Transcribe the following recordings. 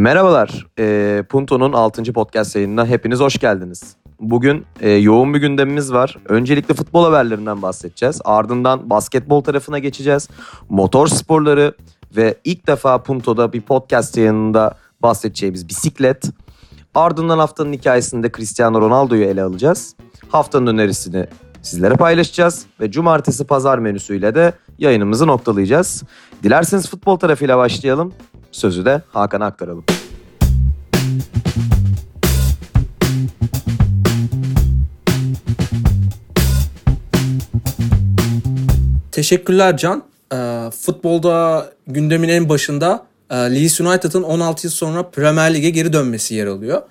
Merhabalar, e, Punto'nun 6. podcast yayınına hepiniz hoş geldiniz. Bugün e, yoğun bir gündemimiz var. Öncelikle futbol haberlerinden bahsedeceğiz. Ardından basketbol tarafına geçeceğiz. Motor sporları ve ilk defa Punto'da bir podcast yayınında bahsedeceğimiz bisiklet. Ardından haftanın hikayesinde Cristiano Ronaldo'yu ele alacağız. Haftanın önerisini sizlere paylaşacağız ve cumartesi pazar menüsüyle de yayınımızı noktalayacağız. Dilerseniz futbol tarafıyla başlayalım. Sözü de Hakan'a aktaralım. Teşekkürler Can. Ee, futbolda gündemin en başında e, Leeds United'ın 16 yıl sonra Premier Lig'e geri dönmesi yer alıyor.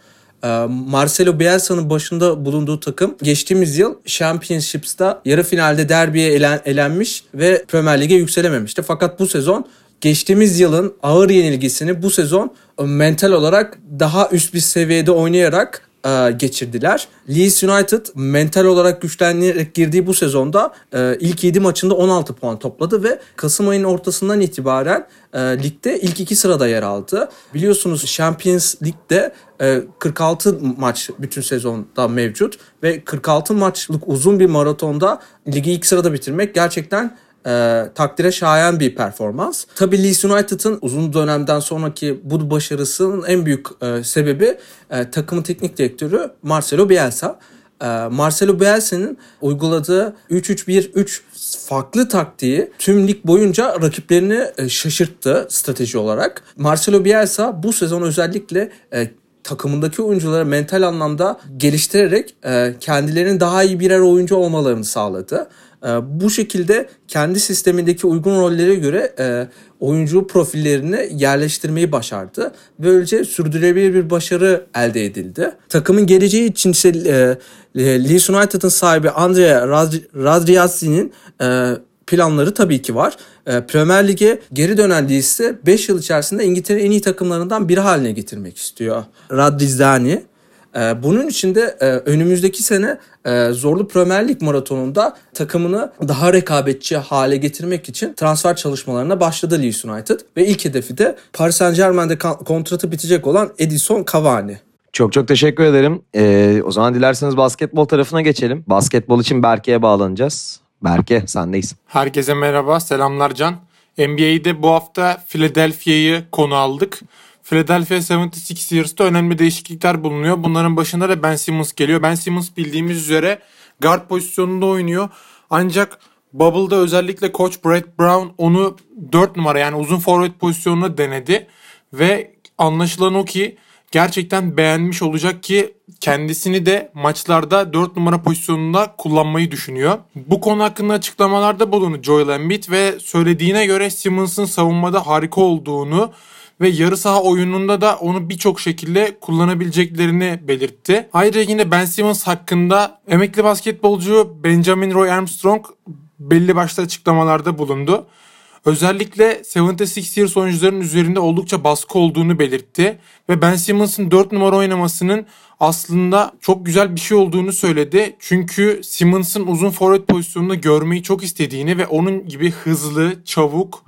Ee, Marcelo Bielsa'nın başında bulunduğu takım geçtiğimiz yıl Championships'ta yarı finalde derbiye elen, elenmiş ve Premier Lig'e yükselememişti. Fakat bu sezon geçtiğimiz yılın ağır yenilgisini bu sezon e, mental olarak daha üst bir seviyede oynayarak e, geçirdiler. Leeds United mental olarak güçlenerek girdiği bu sezonda e, ilk 7 maçında 16 puan topladı ve Kasım ayının ortasından itibaren ligde ilk iki sırada yer aldı. Biliyorsunuz Champions League'de e, 46 maç bütün sezonda mevcut ve 46 maçlık uzun bir maratonda ligi ilk sırada bitirmek gerçekten e, takdire şayan bir performans. Tabii Leeds United'ın uzun dönemden sonraki bu başarısının en büyük e, sebebi e, takımın teknik direktörü Marcelo Bielsa. E, Marcelo Bielsa'nın uyguladığı 3-3-1-3 farklı taktiği tüm lig boyunca rakiplerini e, şaşırttı strateji olarak. Marcelo Bielsa bu sezon özellikle e, takımındaki oyuncuları mental anlamda geliştirerek kendilerinin daha iyi birer oyuncu olmalarını sağladı. E, bu şekilde kendi sistemindeki uygun rollere göre e, oyuncu profillerini yerleştirmeyi başardı. Böylece sürdürülebilir bir başarı elde edildi. Takımın geleceği için ise e, Leeds United'ın sahibi Andrea Radriazzi'nin e, planları tabii ki var. E, Premier Lig'e geri dönen Leeds'i 5 yıl içerisinde İngiltere'nin en iyi takımlarından biri haline getirmek istiyor. Radrizzani. E, bunun için de e, önümüzdeki sene e, zorlu Premier Lig maratonunda takımını daha rekabetçi hale getirmek için transfer çalışmalarına başladı Leeds United. Ve ilk hedefi de Paris Saint Germain'de kontratı bitecek olan Edison Cavani. Çok çok teşekkür ederim. Ee, o zaman dilerseniz basketbol tarafına geçelim. Basketbol için Berke'ye bağlanacağız. Berke sendeyiz. Herkese merhaba, selamlar Can. NBA'de bu hafta Philadelphia'yı konu aldık. Philadelphia 76ers'ta önemli değişiklikler bulunuyor. Bunların başında da Ben Simmons geliyor. Ben Simmons bildiğimiz üzere guard pozisyonunda oynuyor. Ancak Bubble'da özellikle Coach Brett Brown onu 4 numara yani uzun forvet pozisyonuna denedi. Ve anlaşılan o ki gerçekten beğenmiş olacak ki kendisini de maçlarda 4 numara pozisyonunda kullanmayı düşünüyor. Bu konu hakkında açıklamalarda bulundu Joel Embiid ve söylediğine göre Simmons'ın savunmada harika olduğunu ve yarı saha oyununda da onu birçok şekilde kullanabileceklerini belirtti. Ayrıca yine Ben Simmons hakkında emekli basketbolcu Benjamin Roy Armstrong belli başlı açıklamalarda bulundu. Özellikle 76ers oyuncuların üzerinde oldukça baskı olduğunu belirtti ve Ben Simmons'ın 4 numara oynamasının aslında çok güzel bir şey olduğunu söyledi. Çünkü Simmons'ın uzun forvet pozisyonunda görmeyi çok istediğini ve onun gibi hızlı, çabuk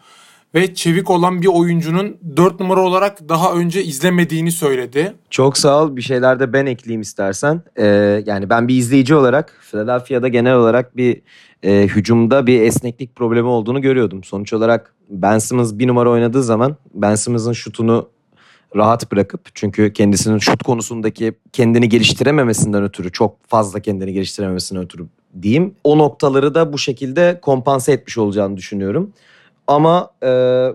ve çevik olan bir oyuncunun 4 numara olarak daha önce izlemediğini söyledi. Çok sağ ol. Bir şeyler de ben ekleyeyim istersen. Ee, yani ben bir izleyici olarak Philadelphia'da genel olarak bir e, hücumda bir esneklik problemi olduğunu görüyordum. Sonuç olarak Ben Simmons bir numara oynadığı zaman Ben Simmons'ın şutunu rahat bırakıp çünkü kendisinin şut konusundaki kendini geliştirememesinden ötürü çok fazla kendini geliştirememesinden ötürü diyeyim. O noktaları da bu şekilde kompanse etmiş olacağını düşünüyorum. Ama e,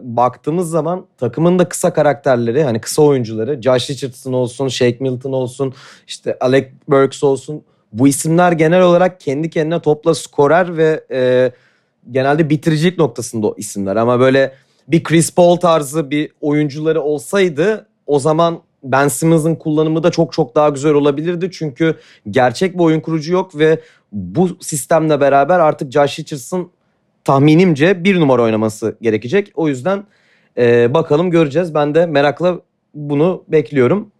baktığımız zaman takımın da kısa karakterleri hani kısa oyuncuları Josh Richardson olsun, Shake Milton olsun, işte Alec Burks olsun bu isimler genel olarak kendi kendine topla skorer ve e, genelde bitiricilik noktasında o isimler. Ama böyle bir Chris Paul tarzı bir oyuncuları olsaydı o zaman Ben Simmons'ın kullanımı da çok çok daha güzel olabilirdi. Çünkü gerçek bir oyun kurucu yok ve bu sistemle beraber artık Josh Richardson tahminimce bir numara oynaması gerekecek. O yüzden e, bakalım göreceğiz. Ben de merakla bunu bekliyorum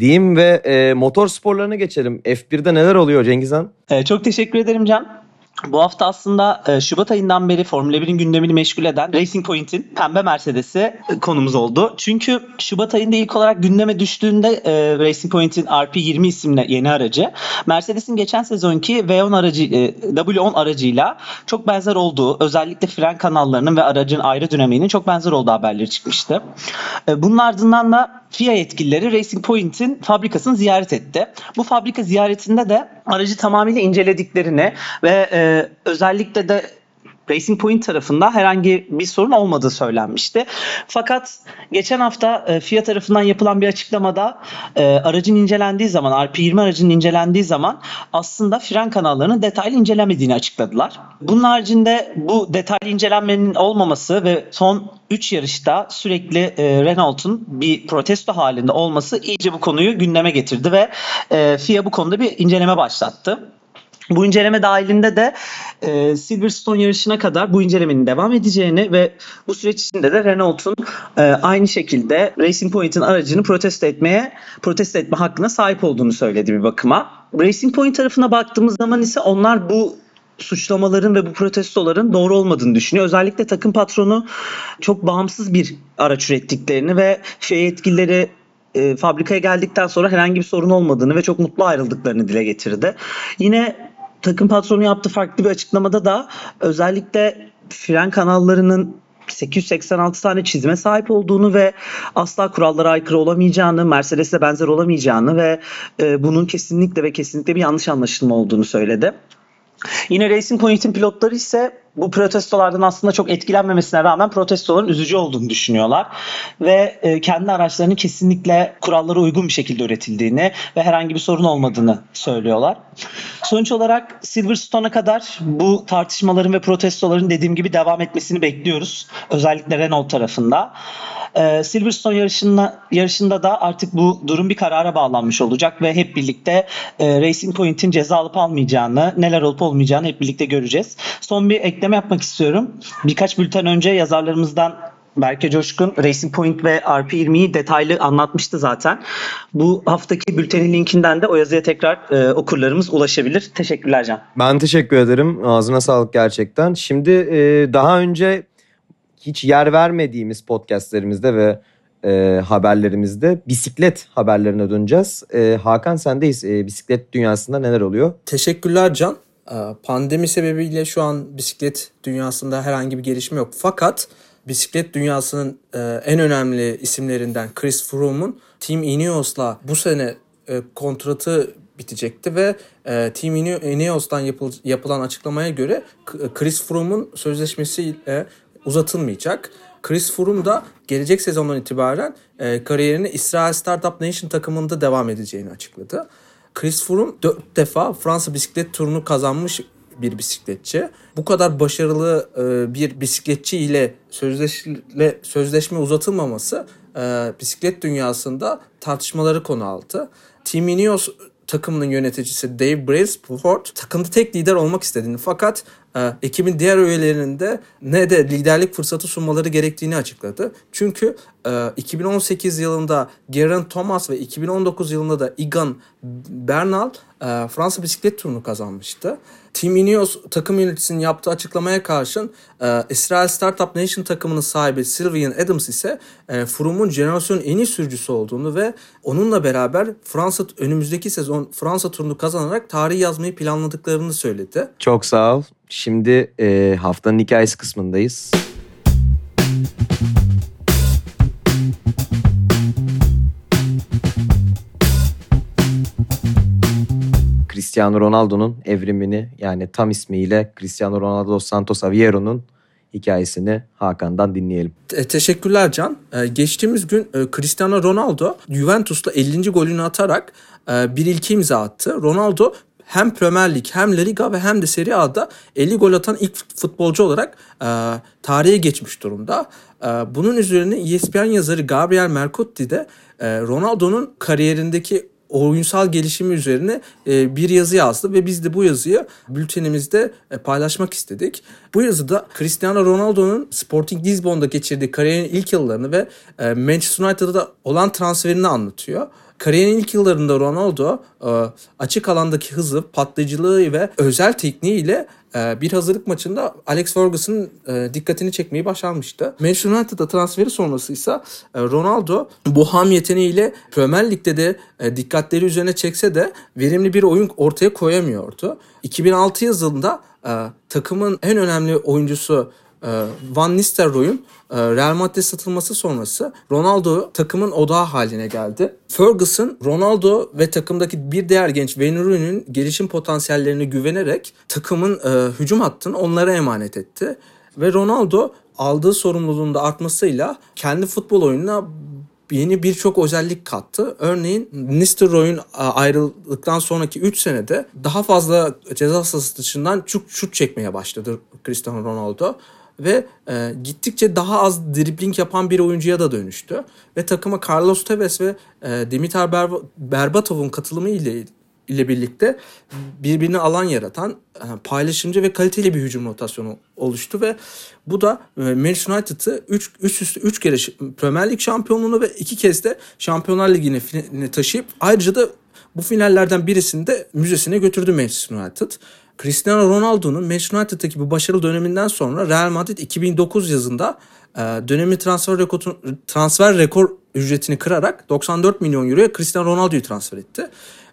diyeyim ve e, motor sporlarına geçelim. F1'de neler oluyor Cengizhan? E, çok teşekkür ederim Can. Bu hafta aslında e, Şubat ayından beri Formula 1'in gündemini meşgul eden Racing Point'in pembe Mercedes'i e, konumuz oldu. Çünkü Şubat ayında ilk olarak gündeme düştüğünde e, Racing Point'in RP20 isimli yeni aracı Mercedes'in geçen sezonki V10 aracı e, W10 aracıyla çok benzer olduğu, özellikle fren kanallarının ve aracın ayrı dinamiğinin çok benzer olduğu haberleri çıkmıştı. E, bunun ardından da FIA yetkilileri Racing Point'in fabrikasını ziyaret etti. Bu fabrika ziyaretinde de aracı tamamıyla incelediklerini ve e, özellikle de Racing Point tarafında herhangi bir sorun olmadığı söylenmişti. Fakat geçen hafta e, FIA tarafından yapılan bir açıklamada e, aracın incelendiği zaman, RP20 aracının incelendiği zaman aslında fren kanallarının detaylı incelemediğini açıkladılar. Bunun haricinde bu detaylı incelenmenin olmaması ve son 3 yarışta sürekli e, Renault'un bir protesto halinde olması iyice bu konuyu gündeme getirdi ve FIA bu konuda bir inceleme başlattı. Bu inceleme dahilinde de e, Silverstone yarışına kadar bu incelemenin devam edeceğini ve bu süreç içinde de Renault'un e, aynı şekilde Racing Point'in aracını protesto etmeye, protesto etme hakkına sahip olduğunu söyledi bir bakıma. Racing Point tarafına baktığımız zaman ise onlar bu suçlamaların ve bu protestoların doğru olmadığını düşünüyor. Özellikle takım patronu çok bağımsız bir araç ürettiklerini ve şey yetkilileri e, fabrikaya geldikten sonra herhangi bir sorun olmadığını ve çok mutlu ayrıldıklarını dile getirdi. Yine takım patronu yaptığı farklı bir açıklamada da özellikle fren kanallarının 886 tane çizime sahip olduğunu ve asla kurallara aykırı olamayacağını, Mercedes'e benzer olamayacağını ve e, bunun kesinlikle ve kesinlikle bir yanlış anlaşılma olduğunu söyledi. Yine Racing Point'in pilotları ise bu protestolardan aslında çok etkilenmemesine rağmen protestoların üzücü olduğunu düşünüyorlar. Ve e, kendi araçlarının kesinlikle kurallara uygun bir şekilde üretildiğini ve herhangi bir sorun olmadığını söylüyorlar. Sonuç olarak Silverstone'a kadar bu tartışmaların ve protestoların dediğim gibi devam etmesini bekliyoruz. Özellikle Renault tarafında. Ee, Silverstone yarışında, yarışında da artık bu durum bir karara bağlanmış olacak ve hep birlikte e, Racing Point'in ceza alıp almayacağını, neler olup olmayacağını hep birlikte göreceğiz. Son bir ekleme yapmak istiyorum. Birkaç bülten önce yazarlarımızdan Berke Coşkun Racing Point ve RP20'yi detaylı anlatmıştı zaten. Bu haftaki bültenin linkinden de o yazıya tekrar e, okurlarımız ulaşabilir. Teşekkürler Can. Ben teşekkür ederim. Ağzına sağlık gerçekten. Şimdi e, daha önce hiç yer vermediğimiz podcastlerimizde ve e, haberlerimizde bisiklet haberlerine döneceğiz. E, Hakan sendeyiz. E, bisiklet dünyasında neler oluyor? Teşekkürler Can. Ee, Pandemi sebebiyle şu an bisiklet dünyasında herhangi bir gelişme yok. Fakat bisiklet dünyasının e, en önemli isimlerinden Chris Froome'un Team Ineos'la bu sene e, kontratı bitecekti ve e, Team Ineos'tan yapıl, yapılan açıklamaya göre Chris Froome'un sözleşmesi e, uzatılmayacak. Chris Froome da gelecek sezondan itibaren e, kariyerini İsrail Startup Nation takımında devam edeceğini açıkladı. Chris Froome 4 defa Fransa bisiklet turunu kazanmış bir bisikletçi. Bu kadar başarılı e, bir bisikletçi ile sözleşme, sözleşme uzatılmaması e, bisiklet dünyasında tartışmaları konu aldı. Team Ineos takımının yöneticisi Dave Brailsford takımda tek lider olmak istediğini fakat ekibin diğer üyelerinde ne de liderlik fırsatı sunmaları gerektiğini açıkladı. Çünkü e, 2018 yılında Geraint Thomas ve 2019 yılında da Egan Bernal e, Fransa bisiklet turunu kazanmıştı. Team Ineos takım yöneticisinin yaptığı açıklamaya karşın e, İsrail Startup Nation takımının sahibi Sylvian Adams ise e, Froome'un jenerasyonun en iyi sürücüsü olduğunu ve onunla beraber Fransa önümüzdeki sezon Fransa turunu kazanarak tarih yazmayı planladıklarını söyledi. Çok sağ ol. Şimdi e, haftanın hikayesi kısmındayız. Cristiano Ronaldo'nun evrimini yani tam ismiyle Cristiano Ronaldo Santos Aviero'nun hikayesini Hakan'dan dinleyelim. E, teşekkürler Can. E, geçtiğimiz gün e, Cristiano Ronaldo Juventus'ta 50. golünü atarak e, bir ilki imza attı. Ronaldo hem Premier Lig hem La Liga ve hem de Serie A'da 50 gol atan ilk futbolcu olarak e, tarihe geçmiş durumda. E, bunun üzerine ESPN yazarı Gabriel Mercotti de e, Ronaldo'nun kariyerindeki oyunsal gelişimi üzerine e, bir yazı yazdı ve biz de bu yazıyı bültenimizde e, paylaşmak istedik. Bu yazıda Cristiano Ronaldo'nun Sporting Lisbon'da geçirdiği kariyerin ilk yıllarını ve e, Manchester United'da olan transferini anlatıyor. Kariyerin ilk yıllarında Ronaldo e, açık alandaki hızı, patlayıcılığı ve özel tekniğiyle e, bir hazırlık maçında Alex Ferguson'ın e, dikkatini çekmeyi başarmıştı. Manchester United'a transferi sonrası ise Ronaldo bu ham yeteneğiyle Premier Lig'de de dikkatleri üzerine çekse de verimli bir oyun ortaya koyamıyordu. 2006 yılında e, takımın en önemli oyuncusu Van Nistelrooy'un e, Real Madrid satılması sonrası Ronaldo takımın odağı haline geldi. Ferguson, Ronaldo ve takımdaki bir diğer genç Wayne Rooney'nin gelişim potansiyellerine güvenerek takımın e, hücum hattını onlara emanet etti. Ve Ronaldo aldığı sorumluluğun da artmasıyla kendi futbol oyununa yeni birçok özellik kattı. Örneğin Nistelrooy'un ayrıldıktan sonraki 3 senede daha fazla ceza sahası dışından şut, şut çekmeye başladı Cristiano Ronaldo ve e, gittikçe daha az dribbling yapan bir oyuncuya da dönüştü. Ve takıma Carlos Tevez ve e, Dimitar Berb- Berbatov'un katılımı ile ile birlikte birbirini alan yaratan e, paylaşımcı ve kaliteli bir hücum rotasyonu oluştu ve bu da e, Manchester United'ı 3 üst üste 3 kere Premier Lig şampiyonluğunu ve 2 kez de Şampiyonlar Ligi'ne taşıyıp ayrıca da bu finallerden birisini de müzesine götürdü Manchester United. Cristiano Ronaldo'nun Manchester United'daki bu başarılı döneminden sonra Real Madrid 2009 yazında e, dönemi transfer rekor, transfer rekor ücretini kırarak 94 milyon euroya Cristiano Ronaldo'yu transfer etti.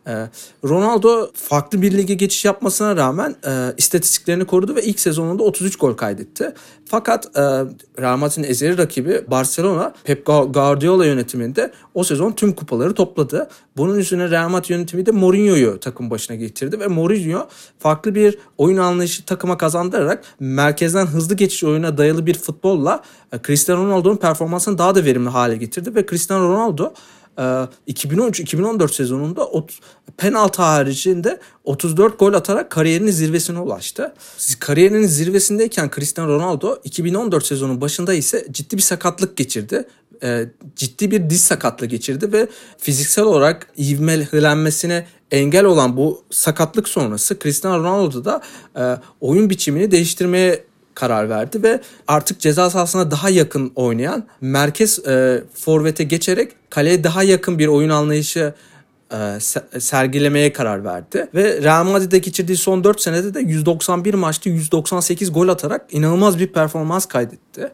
E, Ronaldo farklı bir lige geçiş yapmasına rağmen e, istatistiklerini korudu ve ilk sezonunda 33 gol kaydetti. Fakat e, Real Madrid'in ezeli rakibi Barcelona Pep Guardiola yönetiminde o sezon tüm kupaları topladı. Bunun üzerine Real Madrid yönetimi de Mourinho'yu takım başına getirdi ve Mourinho farklı bir oyun anlayışı takıma kazandırarak merkezden hızlı geçiş oyuna dayalı bir futbolla Cristiano Ronaldo'nun performansını daha da verimli hale getirdi ve Cristiano Ronaldo 2013-2014 ee, sezonunda penaltı haricinde 34 gol atarak kariyerinin zirvesine ulaştı. Kariyerinin zirvesindeyken Cristiano Ronaldo 2014 sezonun başında ise ciddi bir sakatlık geçirdi. Ee, ciddi bir diz sakatlığı geçirdi ve fiziksel olarak ivmelenmesine engel olan bu sakatlık sonrası Cristiano Ronaldo da e, oyun biçimini değiştirmeye karar verdi ve artık ceza sahasına daha yakın oynayan merkez e, forvete geçerek kaleye daha yakın bir oyun anlayışı e, sergilemeye karar verdi. Ve Real Madrid'de geçirdiği son 4 senede de 191 maçta 198 gol atarak inanılmaz bir performans kaydetti.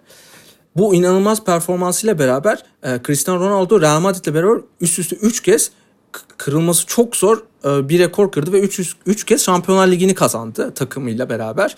Bu inanılmaz performansıyla beraber e, Cristiano Ronaldo Real Madrid'le beraber üst üste 3 kez kırılması çok zor e, bir rekor kırdı ve 3 3 kez Şampiyonlar Ligi'ni kazandı takımıyla beraber.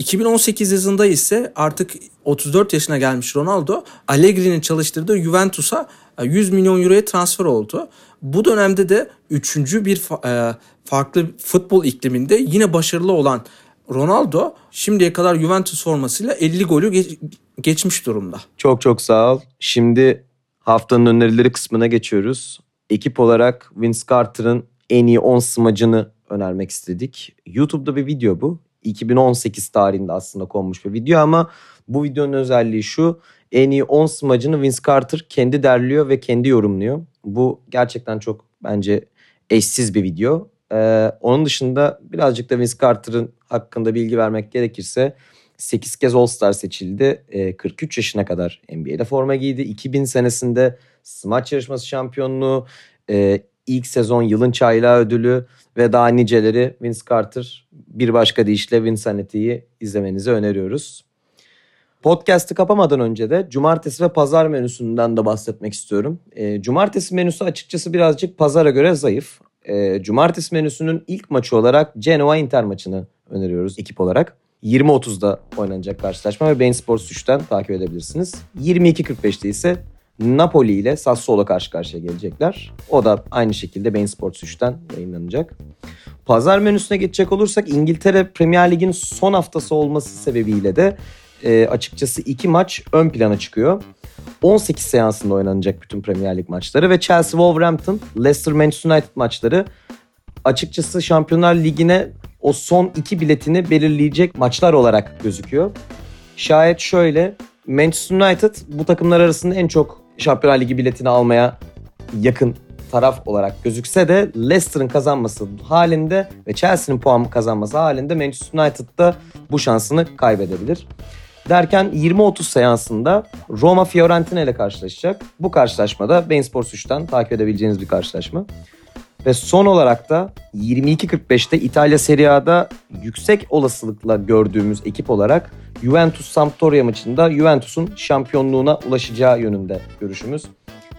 2018 yazında ise artık 34 yaşına gelmiş Ronaldo Allegri'nin çalıştırdığı Juventus'a 100 e, milyon euroya transfer oldu. Bu dönemde de üçüncü bir e, farklı futbol ikliminde yine başarılı olan Ronaldo şimdiye kadar Juventus formasıyla 50 golü geçmiş durumda. Çok çok sağ ol. Şimdi haftanın önerileri kısmına geçiyoruz. Ekip olarak Vince Carter'ın en iyi 10 smacını önermek istedik. YouTube'da bir video bu. 2018 tarihinde aslında konmuş bir video ama bu videonun özelliği şu. En iyi 10 smacını Vince Carter kendi derliyor ve kendi yorumluyor. Bu gerçekten çok bence eşsiz bir video. Ee, onun dışında birazcık da Vince Carter'ın hakkında bilgi vermek gerekirse 8 kez All-Star seçildi. Ee, 43 yaşına kadar NBA'de forma giydi. 2000 senesinde smaç yarışması şampiyonluğu, e, ilk sezon yılın çaylağı ödülü ve daha niceleri Vince Carter bir başka deyişle Vincenti'yi izlemenizi öneriyoruz. Podcast'ı kapamadan önce de cumartesi ve pazar menüsünden de bahsetmek istiyorum. E, cumartesi menüsü açıkçası birazcık pazara göre zayıf. E, cumartesi menüsünün ilk maçı olarak Genoa Inter maçını öneriyoruz ekip olarak. 20.30'da oynanacak karşılaşma ve Bein Sports 3'ten takip edebilirsiniz. 22.45'te ise Napoli ile Sassuolo karşı karşıya gelecekler. O da aynı şekilde Bein Sports 3'ten yayınlanacak. Pazar menüsüne geçecek olursak İngiltere Premier Lig'in son haftası olması sebebiyle de e, açıkçası iki maç ön plana çıkıyor. 18 seansında oynanacak bütün Premier Lig maçları ve Chelsea Wolverhampton, Leicester Manchester United maçları açıkçası Şampiyonlar Ligi'ne o son iki biletini belirleyecek maçlar olarak gözüküyor. Şayet şöyle Manchester United bu takımlar arasında en çok Şampiyonlar Ligi biletini almaya yakın taraf olarak gözükse de Leicester'ın kazanması halinde ve Chelsea'nin puan kazanması halinde Manchester United da bu şansını kaybedebilir. Derken 20-30 seansında Roma Fiorentina ile karşılaşacak. Bu karşılaşmada Bein Sports 3'ten takip edebileceğiniz bir karşılaşma. Ve son olarak da 22.45'te İtalya Serie A'da yüksek olasılıkla gördüğümüz ekip olarak Juventus Sampdoria maçında Juventus'un şampiyonluğuna ulaşacağı yönünde görüşümüz.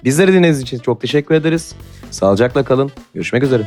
Bizleri dinlediğiniz için çok teşekkür ederiz. Sağlıcakla kalın. Görüşmek üzere.